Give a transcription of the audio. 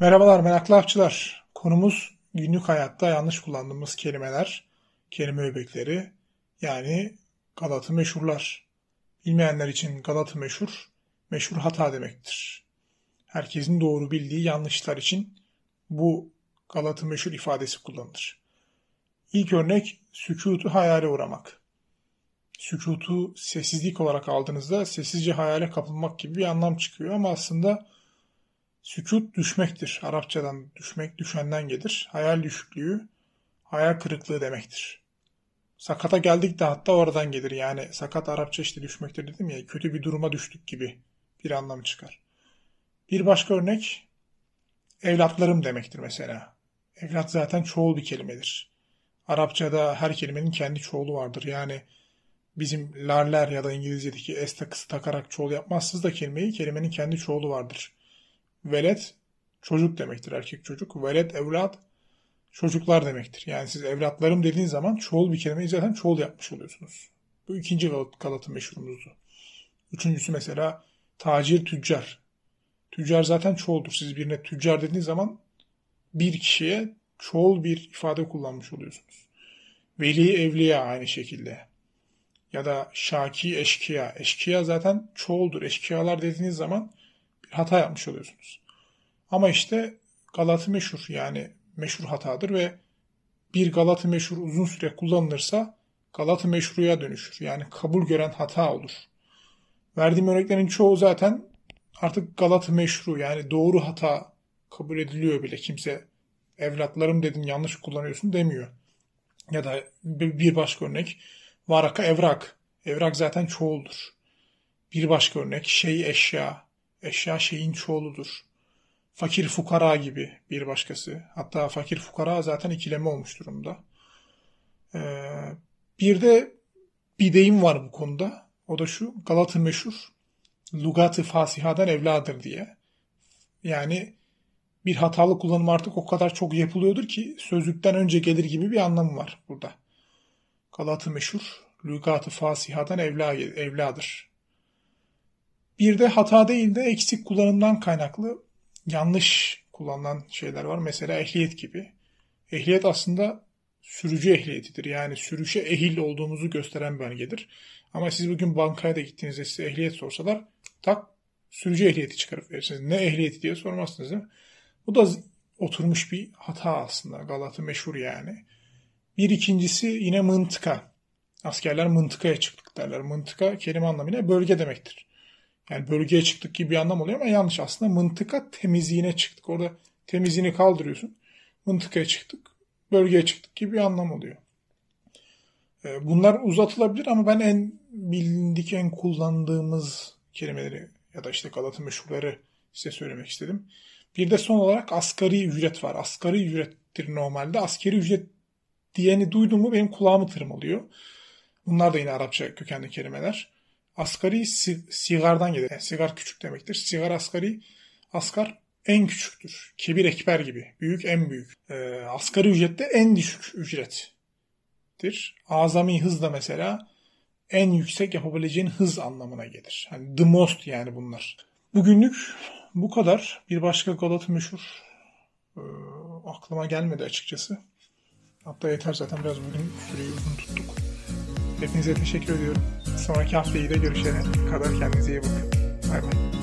Merhabalar meraklı avcılar. Konumuz günlük hayatta yanlış kullandığımız kelimeler, kelime öbekleri yani galatı meşhurlar. Bilmeyenler için galatı meşhur, meşhur hata demektir. Herkesin doğru bildiği yanlışlar için bu galatı meşhur ifadesi kullanılır. İlk örnek sükutu hayale uğramak. Sükutu sessizlik olarak aldığınızda sessizce hayale kapılmak gibi bir anlam çıkıyor ama aslında Sükut düşmektir. Arapçadan düşmek, düşenden gelir. Hayal düşüklüğü, hayal kırıklığı demektir. Sakata geldik de hatta oradan gelir. Yani sakat Arapça işte düşmektir dedim ya. Kötü bir duruma düştük gibi bir anlam çıkar. Bir başka örnek evlatlarım demektir mesela. Evlat zaten çoğul bir kelimedir. Arapçada her kelimenin kendi çoğulu vardır. Yani bizim larler ya da İngilizce'deki es takısı takarak çoğul yapmazsınız da kelimeyi kelimenin kendi çoğulu vardır. Velet çocuk demektir erkek çocuk. Velet evlat çocuklar demektir. Yani siz evlatlarım dediğiniz zaman çoğul bir kelimeyi zaten çoğul yapmış oluyorsunuz. Bu ikinci Galata meşhurumuzdu. Üçüncüsü mesela tacir tüccar. Tüccar zaten çoğuldur. Siz birine tüccar dediğiniz zaman bir kişiye çoğul bir ifade kullanmış oluyorsunuz. Veli evliya aynı şekilde. Ya da şaki eşkıya. Eşkıya zaten çoğuldur. Eşkıyalar dediğiniz zaman hata yapmış oluyorsunuz. Ama işte Galatı meşhur yani meşhur hatadır ve bir Galatı meşhur uzun süre kullanılırsa Galatı meşruya dönüşür. Yani kabul gören hata olur. Verdiğim örneklerin çoğu zaten artık Galatı meşru yani doğru hata kabul ediliyor bile. Kimse evlatlarım dedin yanlış kullanıyorsun demiyor. Ya da bir başka örnek varaka evrak. Evrak zaten çoğuldur. Bir başka örnek şey eşya. Eşya şeyin çoğuludur. Fakir fukara gibi bir başkası. Hatta fakir fukara zaten ikileme olmuş durumda. Ee, bir de bir deyim var bu konuda. O da şu Galatı meşhur. Lugatı fasihadan evladır diye. Yani bir hatalı kullanım artık o kadar çok yapılıyordur ki sözlükten önce gelir gibi bir anlamı var burada. Galatı meşhur. Lugatı fasihadan evla, evladır. Bir de hata değil de eksik kullanımdan kaynaklı yanlış kullanılan şeyler var. Mesela ehliyet gibi. Ehliyet aslında sürücü ehliyetidir. Yani sürüşe ehil olduğumuzu gösteren belgedir. Ama siz bugün bankaya da gittiğinizde size ehliyet sorsalar tak sürücü ehliyeti çıkarıp verirsiniz. Ne ehliyeti diye sormazsınız değil mi? Bu da oturmuş bir hata aslında. Galata meşhur yani. Bir ikincisi yine mıntıka. Askerler mıntıkaya çıktık derler. Mıntıka kelime anlamıyla bölge demektir. Yani bölgeye çıktık gibi bir anlam oluyor ama yanlış aslında. Mıntıka temizliğine çıktık. Orada temizliğini kaldırıyorsun. Mıntıkaya çıktık. Bölgeye çıktık gibi bir anlam oluyor. Ee, bunlar uzatılabilir ama ben en bilindik, en kullandığımız kelimeleri ya da işte Galata meşhurları size söylemek istedim. Bir de son olarak asgari ücret var. Asgari ücrettir normalde. Askeri ücret diyeni duydum mu benim kulağımı tırmalıyor. Bunlar da yine Arapça kökenli kelimeler. Asgari sigardan gelir. Yani sigar küçük demektir. Sigar asgari, asgar en küçüktür. Kebir ekber gibi. Büyük en büyük. E, asgari ücrette en düşük ücrettir. Azami hız da mesela en yüksek yapabileceğin hız anlamına gelir. Hani the most yani bunlar. Bugünlük bu kadar. Bir başka Galata meşhur e, aklıma gelmedi açıkçası. Hatta yeter zaten biraz bugün süreyi uzun tuttuk. Hepinize teşekkür ediyorum. Sonraki hafta iyi de görüşene kadar kendinize iyi bakın. Bay bay.